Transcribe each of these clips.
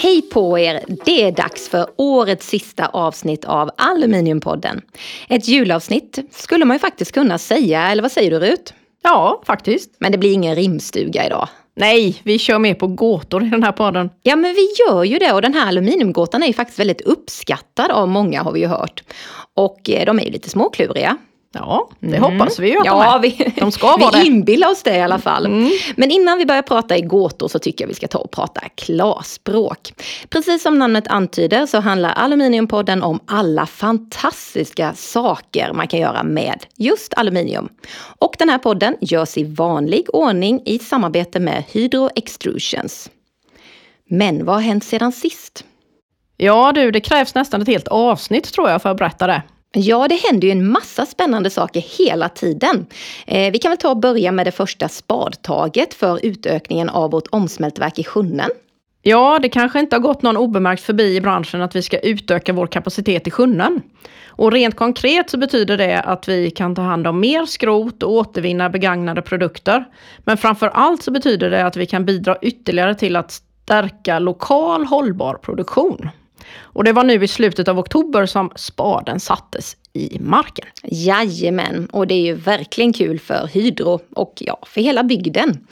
Hej på er! Det är dags för årets sista avsnitt av Aluminiumpodden. Ett julavsnitt skulle man ju faktiskt kunna säga, eller vad säger du Rut? Ja, faktiskt. Men det blir ingen rimstuga idag. Nej, vi kör mer på gåtor i den här podden. Ja, men vi gör ju det och den här aluminiumgåtan är ju faktiskt väldigt uppskattad av många har vi ju hört. Och eh, de är ju lite småkluriga. Ja, det mm. hoppas vi ju att ja, de är. De ska vara vi det. inbillar oss det i alla fall. Mm. Men innan vi börjar prata i gåtor så tycker jag vi ska ta och prata klarspråk. Precis som namnet antyder så handlar Aluminiumpodden om alla fantastiska saker man kan göra med just aluminium. Och den här podden görs i vanlig ordning i samarbete med Hydro Extrusions. Men vad har hänt sedan sist? Ja du, det krävs nästan ett helt avsnitt tror jag för att berätta det. Ja, det händer ju en massa spännande saker hela tiden. Eh, vi kan väl ta och börja med det första spadtaget för utökningen av vårt omsmältverk i Sjunnen. Ja, det kanske inte har gått någon obemärkt förbi i branschen att vi ska utöka vår kapacitet i Sjunnen. Och rent konkret så betyder det att vi kan ta hand om mer skrot och återvinna begagnade produkter. Men framför allt så betyder det att vi kan bidra ytterligare till att stärka lokal hållbar produktion. Och det var nu i slutet av oktober som spaden sattes i marken. Jajamän, och det är ju verkligen kul för Hydro och ja, för hela bygden.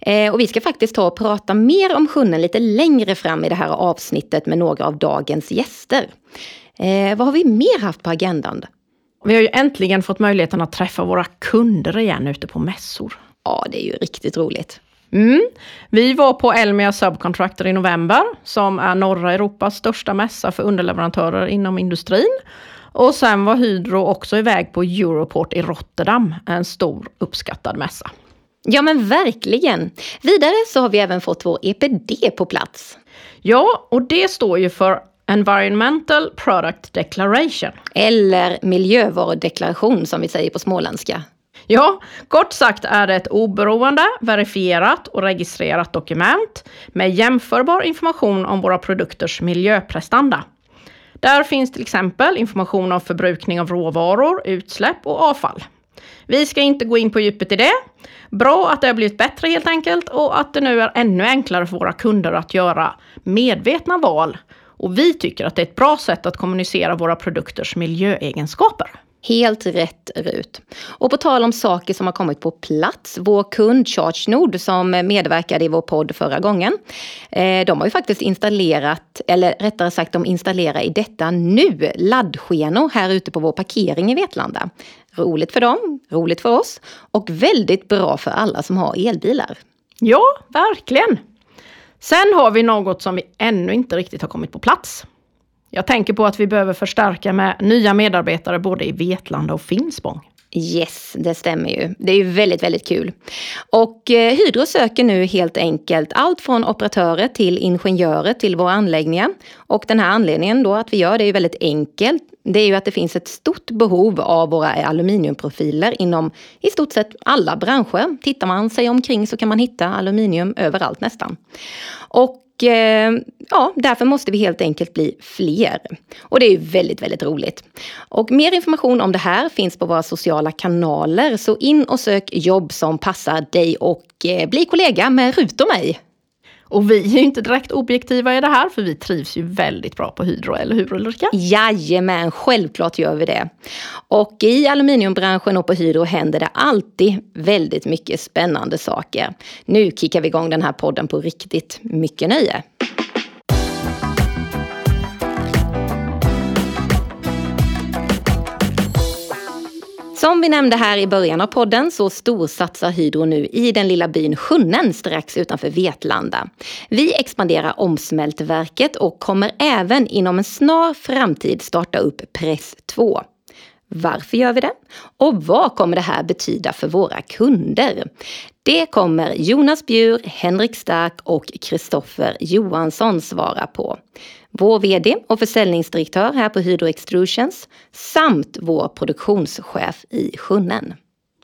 Eh, och vi ska faktiskt ta och prata mer om sjunnen lite längre fram i det här avsnittet med några av dagens gäster. Eh, vad har vi mer haft på agendan? Vi har ju äntligen fått möjligheten att träffa våra kunder igen ute på mässor. Ja, det är ju riktigt roligt. Mm. Vi var på Elmia Subcontractor i november, som är norra Europas största mässa för underleverantörer inom industrin. Och sen var Hydro också iväg på Europort i Rotterdam, en stor uppskattad mässa. Ja men verkligen! Vidare så har vi även fått vår EPD på plats. Ja, och det står ju för Environmental Product Declaration. Eller miljövarudeklaration som vi säger på småländska. Ja, kort sagt är det ett oberoende, verifierat och registrerat dokument med jämförbar information om våra produkters miljöprestanda. Där finns till exempel information om förbrukning av råvaror, utsläpp och avfall. Vi ska inte gå in på djupet i det. Bra att det har blivit bättre helt enkelt och att det nu är ännu enklare för våra kunder att göra medvetna val. Och vi tycker att det är ett bra sätt att kommunicera våra produkters miljöegenskaper. Helt rätt Rut. Och på tal om saker som har kommit på plats. Vår kund ChargeNord som medverkade i vår podd förra gången. Eh, de har ju faktiskt installerat, eller rättare sagt de installerar i detta nu, laddskenor här ute på vår parkering i Vetlanda. Roligt för dem, roligt för oss och väldigt bra för alla som har elbilar. Ja, verkligen. Sen har vi något som vi ännu inte riktigt har kommit på plats. Jag tänker på att vi behöver förstärka med nya medarbetare både i Vetlanda och Finspång. Yes, det stämmer ju. Det är ju väldigt, väldigt kul. Och eh, Hydro söker nu helt enkelt allt från operatörer till ingenjörer till våra anläggningar. Och den här anledningen då att vi gör det är ju väldigt enkelt. Det är ju att det finns ett stort behov av våra aluminiumprofiler inom i stort sett alla branscher. Tittar man sig omkring så kan man hitta aluminium överallt nästan. Och Eh, ja, därför måste vi helt enkelt bli fler. Och det är ju väldigt, väldigt roligt. Och mer information om det här finns på våra sociala kanaler. Så in och sök jobb som passar dig och eh, bli kollega med Rut och mig. Och vi är ju inte direkt objektiva i det här, för vi trivs ju väldigt bra på Hydro, eller hur Ulrika? Jajamän, självklart gör vi det. Och i aluminiumbranschen och på Hydro händer det alltid väldigt mycket spännande saker. Nu kickar vi igång den här podden på riktigt mycket nöje. Som vi nämnde här i början av podden så storsatsar Hydro nu i den lilla byn Sjunnen strax utanför Vetlanda. Vi expanderar omsmältverket och kommer även inom en snar framtid starta upp Press 2. Varför gör vi det? Och vad kommer det här betyda för våra kunder? Det kommer Jonas Bjur, Henrik Stark och Kristoffer Johansson svara på vår VD och försäljningsdirektör här på Hydro Extrusions samt vår produktionschef i Sjunnen.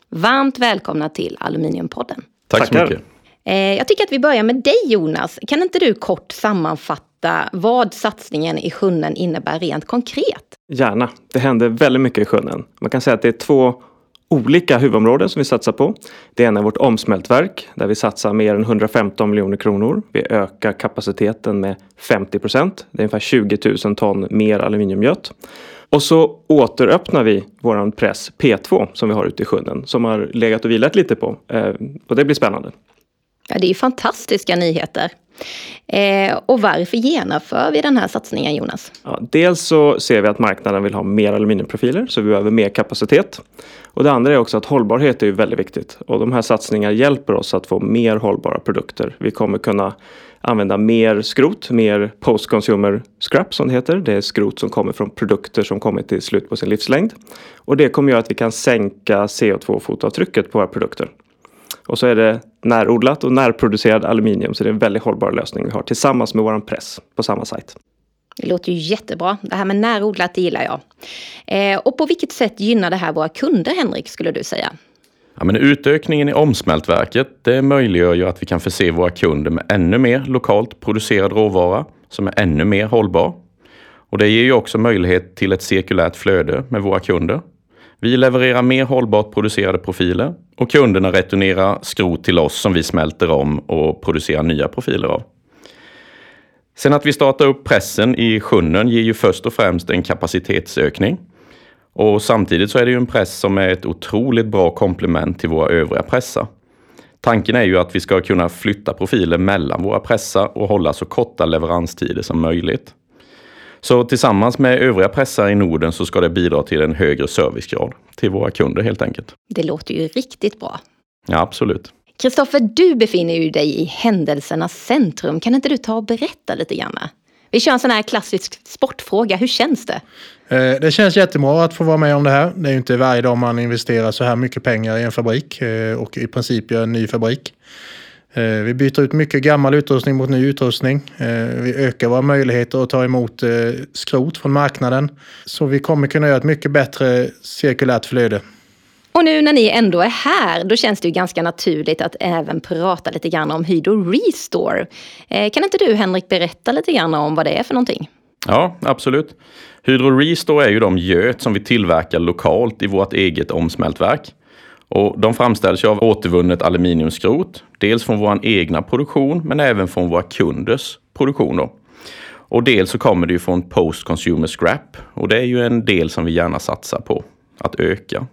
Varmt välkomna till Aluminiumpodden. Tack så mycket. Eh, jag tycker att vi börjar med dig Jonas. Kan inte du kort sammanfatta vad satsningen i Sjunnen innebär rent konkret? Gärna. Det händer väldigt mycket i Sjunnen. Man kan säga att det är två olika huvudområden som vi satsar på. Det ena är vårt omsmältverk där vi satsar mer än 115 miljoner kronor. Vi ökar kapaciteten med 50 procent. Det är ungefär 20 000 ton mer aluminiumgöt. Och så återöppnar vi våran press P2 som vi har ute i sjön som har legat och vilat lite på. Eh, och det blir spännande. Ja, det är ju fantastiska nyheter. Eh, och varför genomför vi den här satsningen Jonas? Ja, dels så ser vi att marknaden vill ha mer aluminiumprofiler så vi behöver mer kapacitet. Och det andra är också att hållbarhet är väldigt viktigt och de här satsningarna hjälper oss att få mer hållbara produkter. Vi kommer kunna använda mer skrot, mer post-consumer scrap som det heter. Det är skrot som kommer från produkter som kommit till slut på sin livslängd. Och det kommer göra att vi kan sänka CO2-fotavtrycket på våra produkter. Och så är det närodlat och närproducerad aluminium så det är en väldigt hållbar lösning vi har tillsammans med våran press på samma sajt. Det låter ju jättebra. Det här med närodlat det gillar jag. Eh, och på vilket sätt gynnar det här våra kunder Henrik skulle du säga? Ja, men utökningen i omsmältverket det möjliggör ju att vi kan förse våra kunder med ännu mer lokalt producerad råvara som är ännu mer hållbar. Och det ger ju också möjlighet till ett cirkulärt flöde med våra kunder. Vi levererar mer hållbart producerade profiler och kunderna returnerar skrot till oss som vi smälter om och producerar nya profiler av. Sen att vi startar upp pressen i sjunnen ger ju först och främst en kapacitetsökning. Och samtidigt så är det ju en press som är ett otroligt bra komplement till våra övriga pressar. Tanken är ju att vi ska kunna flytta profiler mellan våra pressar och hålla så korta leveranstider som möjligt. Så tillsammans med övriga pressar i Norden så ska det bidra till en högre servicegrad till våra kunder helt enkelt. Det låter ju riktigt bra. Ja, absolut. Kristoffer, du befinner ju dig i händelsernas centrum. Kan inte du ta och berätta lite grann? Vi kör en sån här klassisk sportfråga. Hur känns det? Eh, det känns jättebra att få vara med om det här. Det är ju inte varje dag man investerar så här mycket pengar i en fabrik eh, och i princip gör en ny fabrik. Eh, vi byter ut mycket gammal utrustning mot ny utrustning. Vi ökar våra möjligheter att ta emot skrot från marknaden. Så vi kommer kunna göra ett mycket bättre cirkulärt flöde. Och nu när ni ändå är här, då känns det ju ganska naturligt att även prata lite grann om Hydro Restore. Kan inte du Henrik berätta lite grann om vad det är för någonting? Ja, absolut. Hydro Restore är ju de göt som vi tillverkar lokalt i vårt eget omsmältverk. Och de framställs av återvunnet aluminiumskrot, dels från vår egna produktion men även från våra kunders produktion. Då. Och dels så kommer det ju från Post Consumer Scrap och det är ju en del som vi gärna satsar på att öka.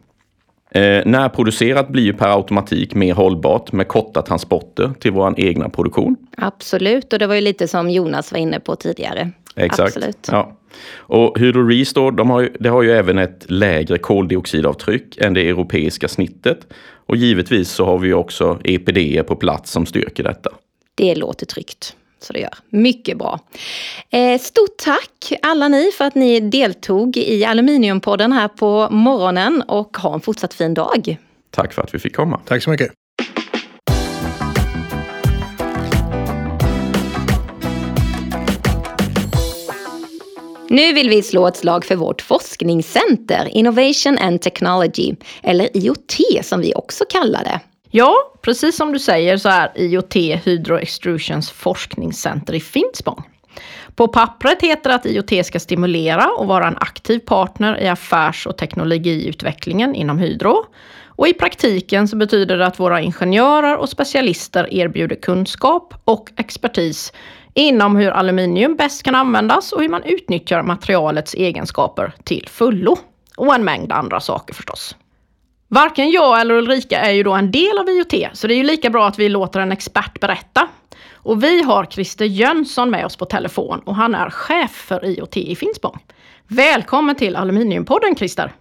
Eh, närproducerat blir ju per automatik mer hållbart med korta transporter till vår egna produktion. Absolut, och det var ju lite som Jonas var inne på tidigare. Exakt. Absolut. Ja. Och Hydro Restore, de har ju, det har ju även ett lägre koldioxidavtryck än det europeiska snittet. Och givetvis så har vi också EPD på plats som styrker detta. Det låter tryggt. Så det gör. Mycket bra. Eh, stort tack alla ni för att ni deltog i Aluminiumpodden här på morgonen och ha en fortsatt fin dag. Tack för att vi fick komma. Tack så mycket. Nu vill vi slå ett slag för vårt forskningscenter Innovation and Technology, eller IoT som vi också kallar det. Ja, precis som du säger så är IoT Hydro Extrusions forskningscenter i Finspång. På pappret heter det att IoT ska stimulera och vara en aktiv partner i affärs och teknologiutvecklingen inom Hydro. Och i praktiken så betyder det att våra ingenjörer och specialister erbjuder kunskap och expertis inom hur aluminium bäst kan användas och hur man utnyttjar materialets egenskaper till fullo. Och en mängd andra saker förstås. Varken jag eller Ulrika är ju då en del av IoT, så det är ju lika bra att vi låter en expert berätta. Och vi har Christer Jönsson med oss på telefon och han är chef för IoT i Finspång. Välkommen till Aluminiumpodden Christer!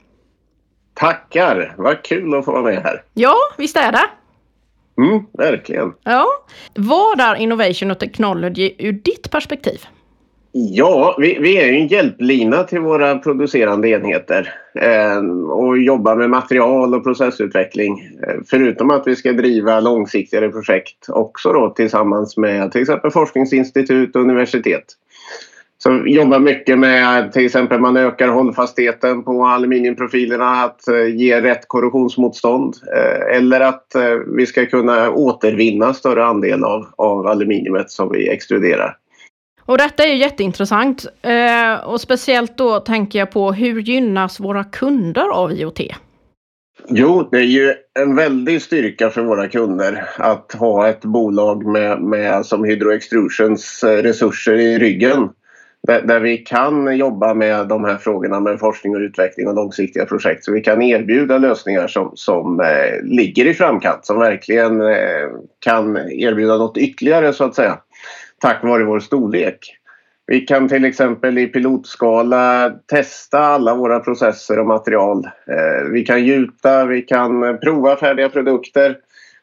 Tackar! Vad kul att få vara med här. Ja, visst är det? Mm, verkligen. Ja. Vad är Innovation och Technology ur ditt perspektiv? Ja, vi, vi är ju en hjälplina till våra producerande enheter eh, och jobbar med material och processutveckling. Eh, förutom att vi ska driva långsiktigare projekt också då tillsammans med till exempel forskningsinstitut och universitet. Så jobbar mycket med till exempel man ökar hållfastheten på aluminiumprofilerna, att eh, ge rätt korrosionsmotstånd eh, eller att eh, vi ska kunna återvinna större andel av, av aluminiumet som vi extruderar. Och detta är ju jätteintressant och speciellt då tänker jag på hur gynnas våra kunder av IoT? Jo, det är ju en väldig styrka för våra kunder att ha ett bolag med, med som Hydro Extrusions resurser i ryggen. Där, där, vi kan jobba med de här frågorna med forskning och utveckling och långsiktiga projekt. Så vi kan erbjuda lösningar som, som eh, ligger i framkant, som verkligen eh, kan erbjuda något ytterligare så att säga. Tack vare vår storlek. Vi kan till exempel i pilotskala testa alla våra processer och material. Eh, vi kan gjuta, vi kan eh, prova färdiga produkter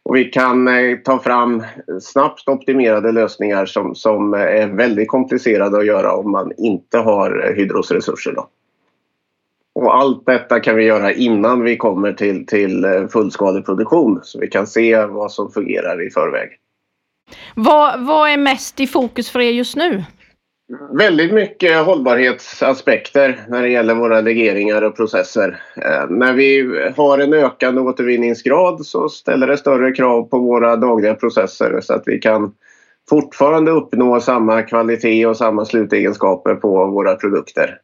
och vi kan eh, ta fram snabbt optimerade lösningar som, som eh, är väldigt komplicerade att göra om man inte har eh, Hydros resurser. Då. Och allt detta kan vi göra innan vi kommer till, till fullskaleproduktion fullskalig produktion så vi kan se vad som fungerar i förväg. Vad, vad är mest i fokus för er just nu? Väldigt mycket hållbarhetsaspekter när det gäller våra legeringar och processer. Eh, när vi har en ökande återvinningsgrad så ställer det större krav på våra dagliga processer så att vi kan fortfarande uppnå samma kvalitet och samma slutegenskaper på våra produkter.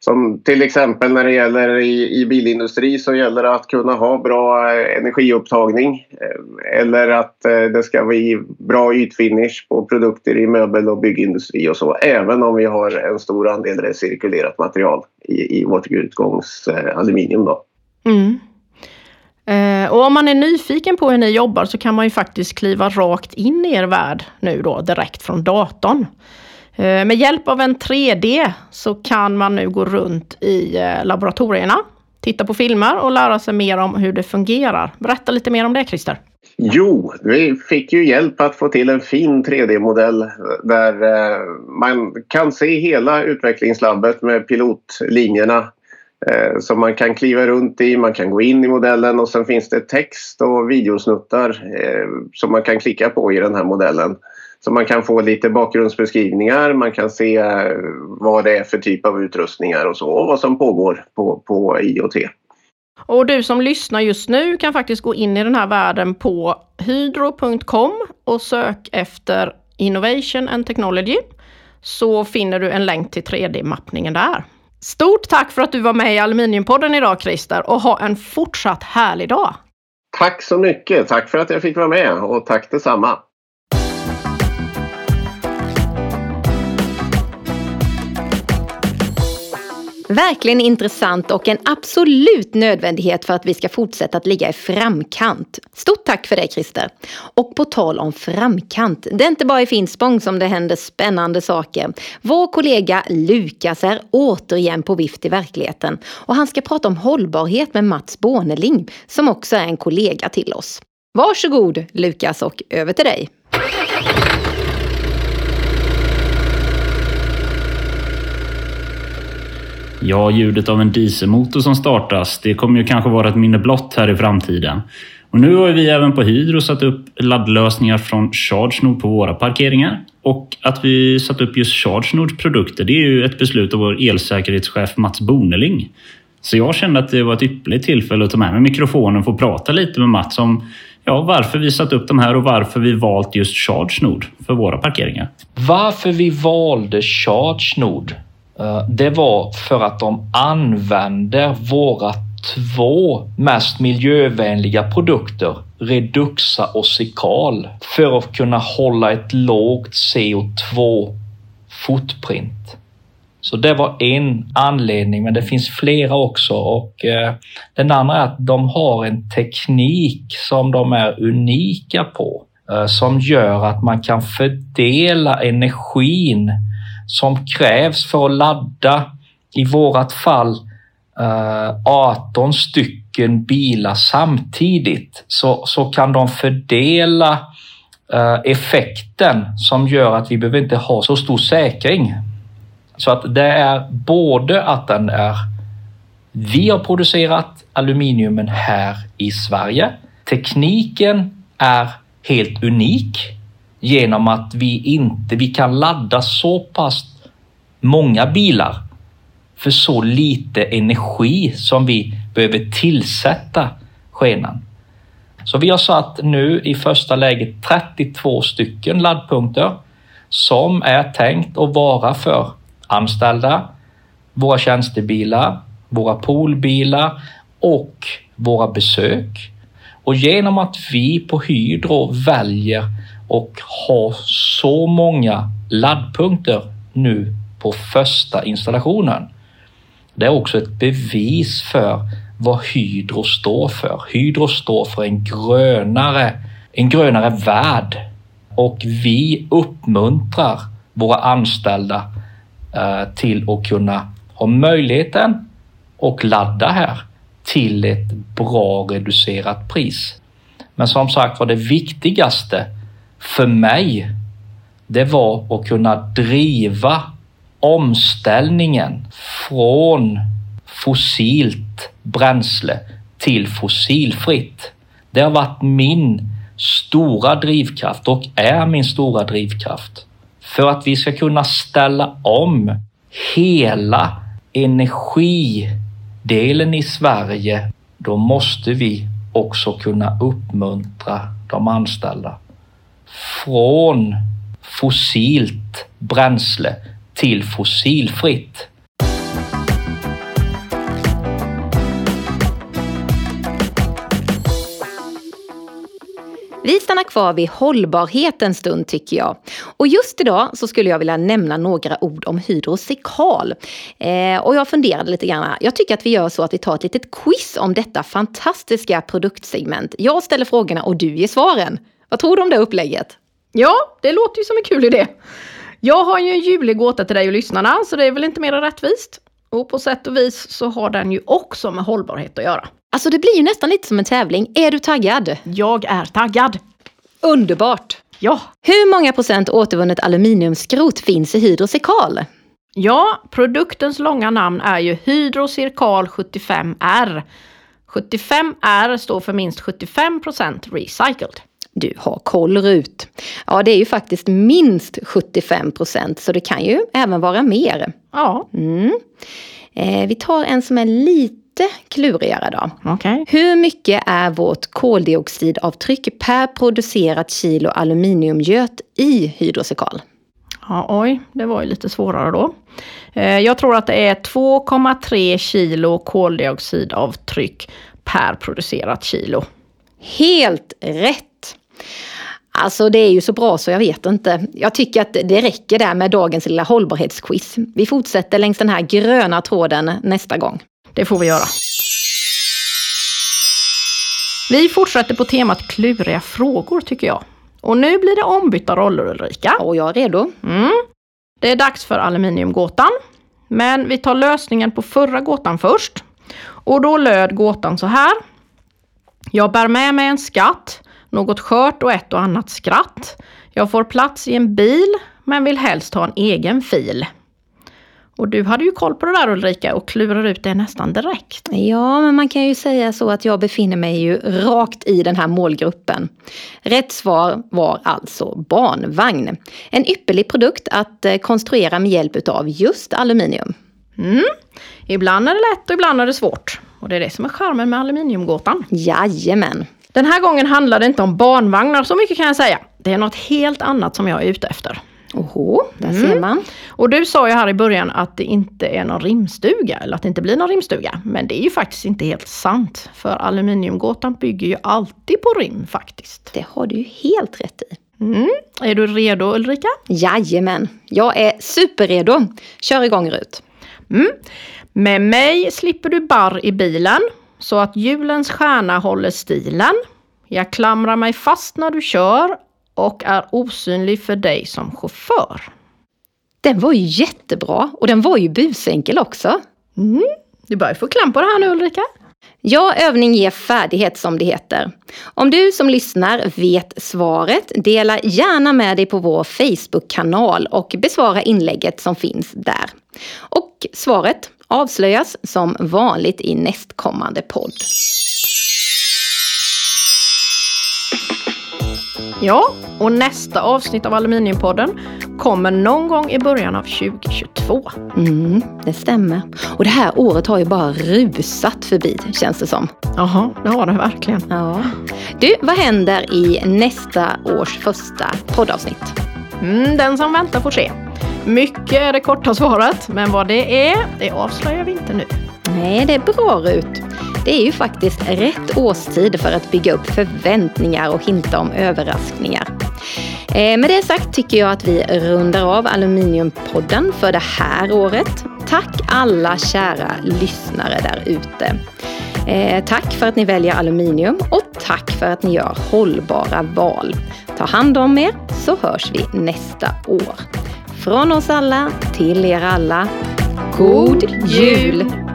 Som till exempel när det gäller i, i bilindustri så gäller det att kunna ha bra eh, energiupptagning eh, eller att eh, det ska vara bra ytfinish på produkter i möbel och byggindustri och så. Även om vi har en stor andel recirkulerat material i, i vårt utgångsaluminium. Då. Mm. Och om man är nyfiken på hur ni jobbar så kan man ju faktiskt kliva rakt in i er värld nu då direkt från datorn. Eh, med hjälp av en 3D så kan man nu gå runt i eh, laboratorierna, titta på filmer och lära sig mer om hur det fungerar. Berätta lite mer om det Christer. Jo, vi fick ju hjälp att få till en fin 3D-modell eh, där man kan se hela utvecklingslabbet med pilotlinjerna som man kan kliva runt i, man kan gå in i modellen och sen finns det text och videosnuttar som man kan klicka på i den här modellen. Så man kan få lite bakgrundsbeskrivningar, man kan se eh, vad det är för typ av utrustningar och så och vad som pågår på, på IoT. Och du som lyssnar just nu kan faktiskt gå in i den här världen på hydro.com och sök efter Innovation and Technology så finner du en länk till 3D-mappningen där. Stort tack för att du var med i Aluminiumpodden idag Christer och ha en fortsatt härlig dag! Tack så mycket! Tack för att jag fick vara med och tack detsamma! Verkligen intressant och en absolut nödvändighet för att vi ska fortsätta att ligga i framkant. Stort tack för det Christer! Och på tal om framkant, det är inte bara i Finspång som det händer spännande saker. Vår kollega Lukas är återigen på vift i verkligheten och han ska prata om hållbarhet med Mats Borneling som också är en kollega till oss. Varsågod Lukas och över till dig! Ja, ljudet av en dieselmotor som startas, det kommer ju kanske vara ett minne blott här i framtiden. Och nu har vi även på Hydro satt upp laddlösningar från ChargeNord på våra parkeringar. Och att vi satt upp just ChargeNords produkter, det är ju ett beslut av vår elsäkerhetschef Mats Boneling. Så jag kände att det var ett ypperligt tillfälle att ta med mig mikrofonen och få prata lite med Mats om ja, varför vi satt upp de här och varför vi valt just ChargeNord för våra parkeringar. Varför vi valde ChargeNord Eh, det var för att de använder våra två mest miljövänliga produkter, Reduxa och Sikal, för att kunna hålla ett lågt CO2 footprint. Så det var en anledning, men det finns flera också och eh, den andra är att de har en teknik som de är unika på eh, som gör att man kan fördela energin som krävs för att ladda, i vårat fall, eh, 18 stycken bilar samtidigt så, så kan de fördela eh, effekten som gör att vi behöver inte ha så stor säkring. Så att det är både att den är vi har producerat aluminiumen här i Sverige. Tekniken är helt unik genom att vi inte vi kan ladda så pass många bilar för så lite energi som vi behöver tillsätta skenan. Så vi har satt nu i första läget 32 stycken laddpunkter som är tänkt att vara för anställda, våra tjänstebilar, våra poolbilar och våra besök. Och genom att vi på Hydro väljer och har så många laddpunkter nu på första installationen. Det är också ett bevis för vad Hydro står för. Hydro står för en grönare, en grönare värld och vi uppmuntrar våra anställda eh, till att kunna ha möjligheten och ladda här till ett bra reducerat pris. Men som sagt var det viktigaste för mig, det var att kunna driva omställningen från fossilt bränsle till fossilfritt. Det har varit min stora drivkraft och är min stora drivkraft för att vi ska kunna ställa om hela energidelen i Sverige. Då måste vi också kunna uppmuntra de anställda från fossilt bränsle till fossilfritt. Vi stannar kvar vid hållbarhet en stund tycker jag. Och just idag så skulle jag vilja nämna några ord om hydrosekal. Eh, och jag funderade lite grann. Jag tycker att vi gör så att vi tar ett litet quiz om detta fantastiska produktsegment. Jag ställer frågorna och du ger svaren. Vad tror du om det upplägget? Ja, det låter ju som en kul idé. Jag har ju en ljuvlig gåta till dig och lyssnarna, så det är väl inte mer rättvist. Och på sätt och vis så har den ju också med hållbarhet att göra. Alltså det blir ju nästan lite som en tävling. Är du taggad? Jag är taggad! Underbart! Ja, Hur många procent återvunnet aluminiumskrot finns i Hydrosekal? ja, produktens långa namn är ju Hydrocirkal 75R. 75R står för minst 75% recycled. Du har koll Rut. Ja, det är ju faktiskt minst 75 procent, så det kan ju även vara mer. Ja, Mm. Eh, vi tar en som är lite klurigare då. okej. Hur mycket är vårt koldioxidavtryck per producerat kilo aluminiumgöt i Hydrosekal? Ja, oj, det var ju lite svårare då. Eh, Jag tror att det är 2,3 kilo koldioxidavtryck per producerat kilo. Helt rätt! Alltså det är ju så bra så jag vet inte. Jag tycker att det räcker där med dagens lilla hållbarhetsquiz. Vi fortsätter längs den här gröna tråden nästa gång. Det får vi göra. Vi fortsätter på temat kluriga frågor tycker jag. Och nu blir det ombytta roller Ulrika. Och jag är redo. Mm. Det är dags för aluminiumgåtan. Men vi tar lösningen på förra gåtan först. Och då löd gåtan så här. Jag bär med mig en skatt, något skört och ett och annat skratt. Jag får plats i en bil, men vill helst ha en egen fil. Och du hade ju koll på det där Ulrika och klurar ut det nästan direkt. Ja, men man kan ju säga så att jag befinner mig ju rakt i den här målgruppen. Rätt svar var alltså barnvagn. En ypperlig produkt att eh, konstruera med hjälp av just aluminium. Mm. Ibland är det lätt och ibland är det svårt. Och det är det som är charmen med aluminiumgåtan. Jajamän. Den här gången handlar det inte om barnvagnar, så mycket kan jag säga. Det är något helt annat som jag är ute efter. Oho, där Mm. ser man. Och du sa ju här i början att det inte är någon rimstuga, eller att det inte blir någon rimstuga. Men det är ju faktiskt inte helt sant. För aluminiumgåtan bygger ju alltid på rim faktiskt. Det har du ju helt rätt i. Mm. Är du redo Ulrika? Jajamän. Jag är superredo. Kör igång Rut. Mm. Med mig slipper du barr i bilen så att julens stjärna håller stilen. Jag klamrar mig fast när du kör och är osynlig för dig som chaufför. Den var ju jättebra och den var ju busenkel också. Mm. Du börjar få kläm på det här nu Ulrika. Ja, övning ger färdighet som det heter. Om du som lyssnar vet svaret, dela gärna med dig på vår Facebook-kanal och besvara inlägget som finns där. Och svaret avslöjas som vanligt i nästkommande podd. Ja, och nästa avsnitt av Aluminiumpodden kommer någon gång i början av 2022. Mm, det stämmer. Och det här året har ju bara rusat förbi, känns det som. Jaha, det har det verkligen. Ja. Du, vad händer i nästa års första poddavsnitt? Mm, den som väntar får se. Mycket är det korta svaret, men vad det är, det avslöjar vi inte nu. Nej, det är bra Rut. Det är ju faktiskt rätt årstid för att bygga upp förväntningar och hinta om överraskningar. Eh, med det sagt tycker jag att vi rundar av Aluminiumpodden för det här året. Tack alla kära lyssnare där ute. Eh, tack för att ni väljer aluminium och tack för att ni gör hållbara val. Ta hand om er så hörs vi nästa år. Från oss alla till er alla. God jul!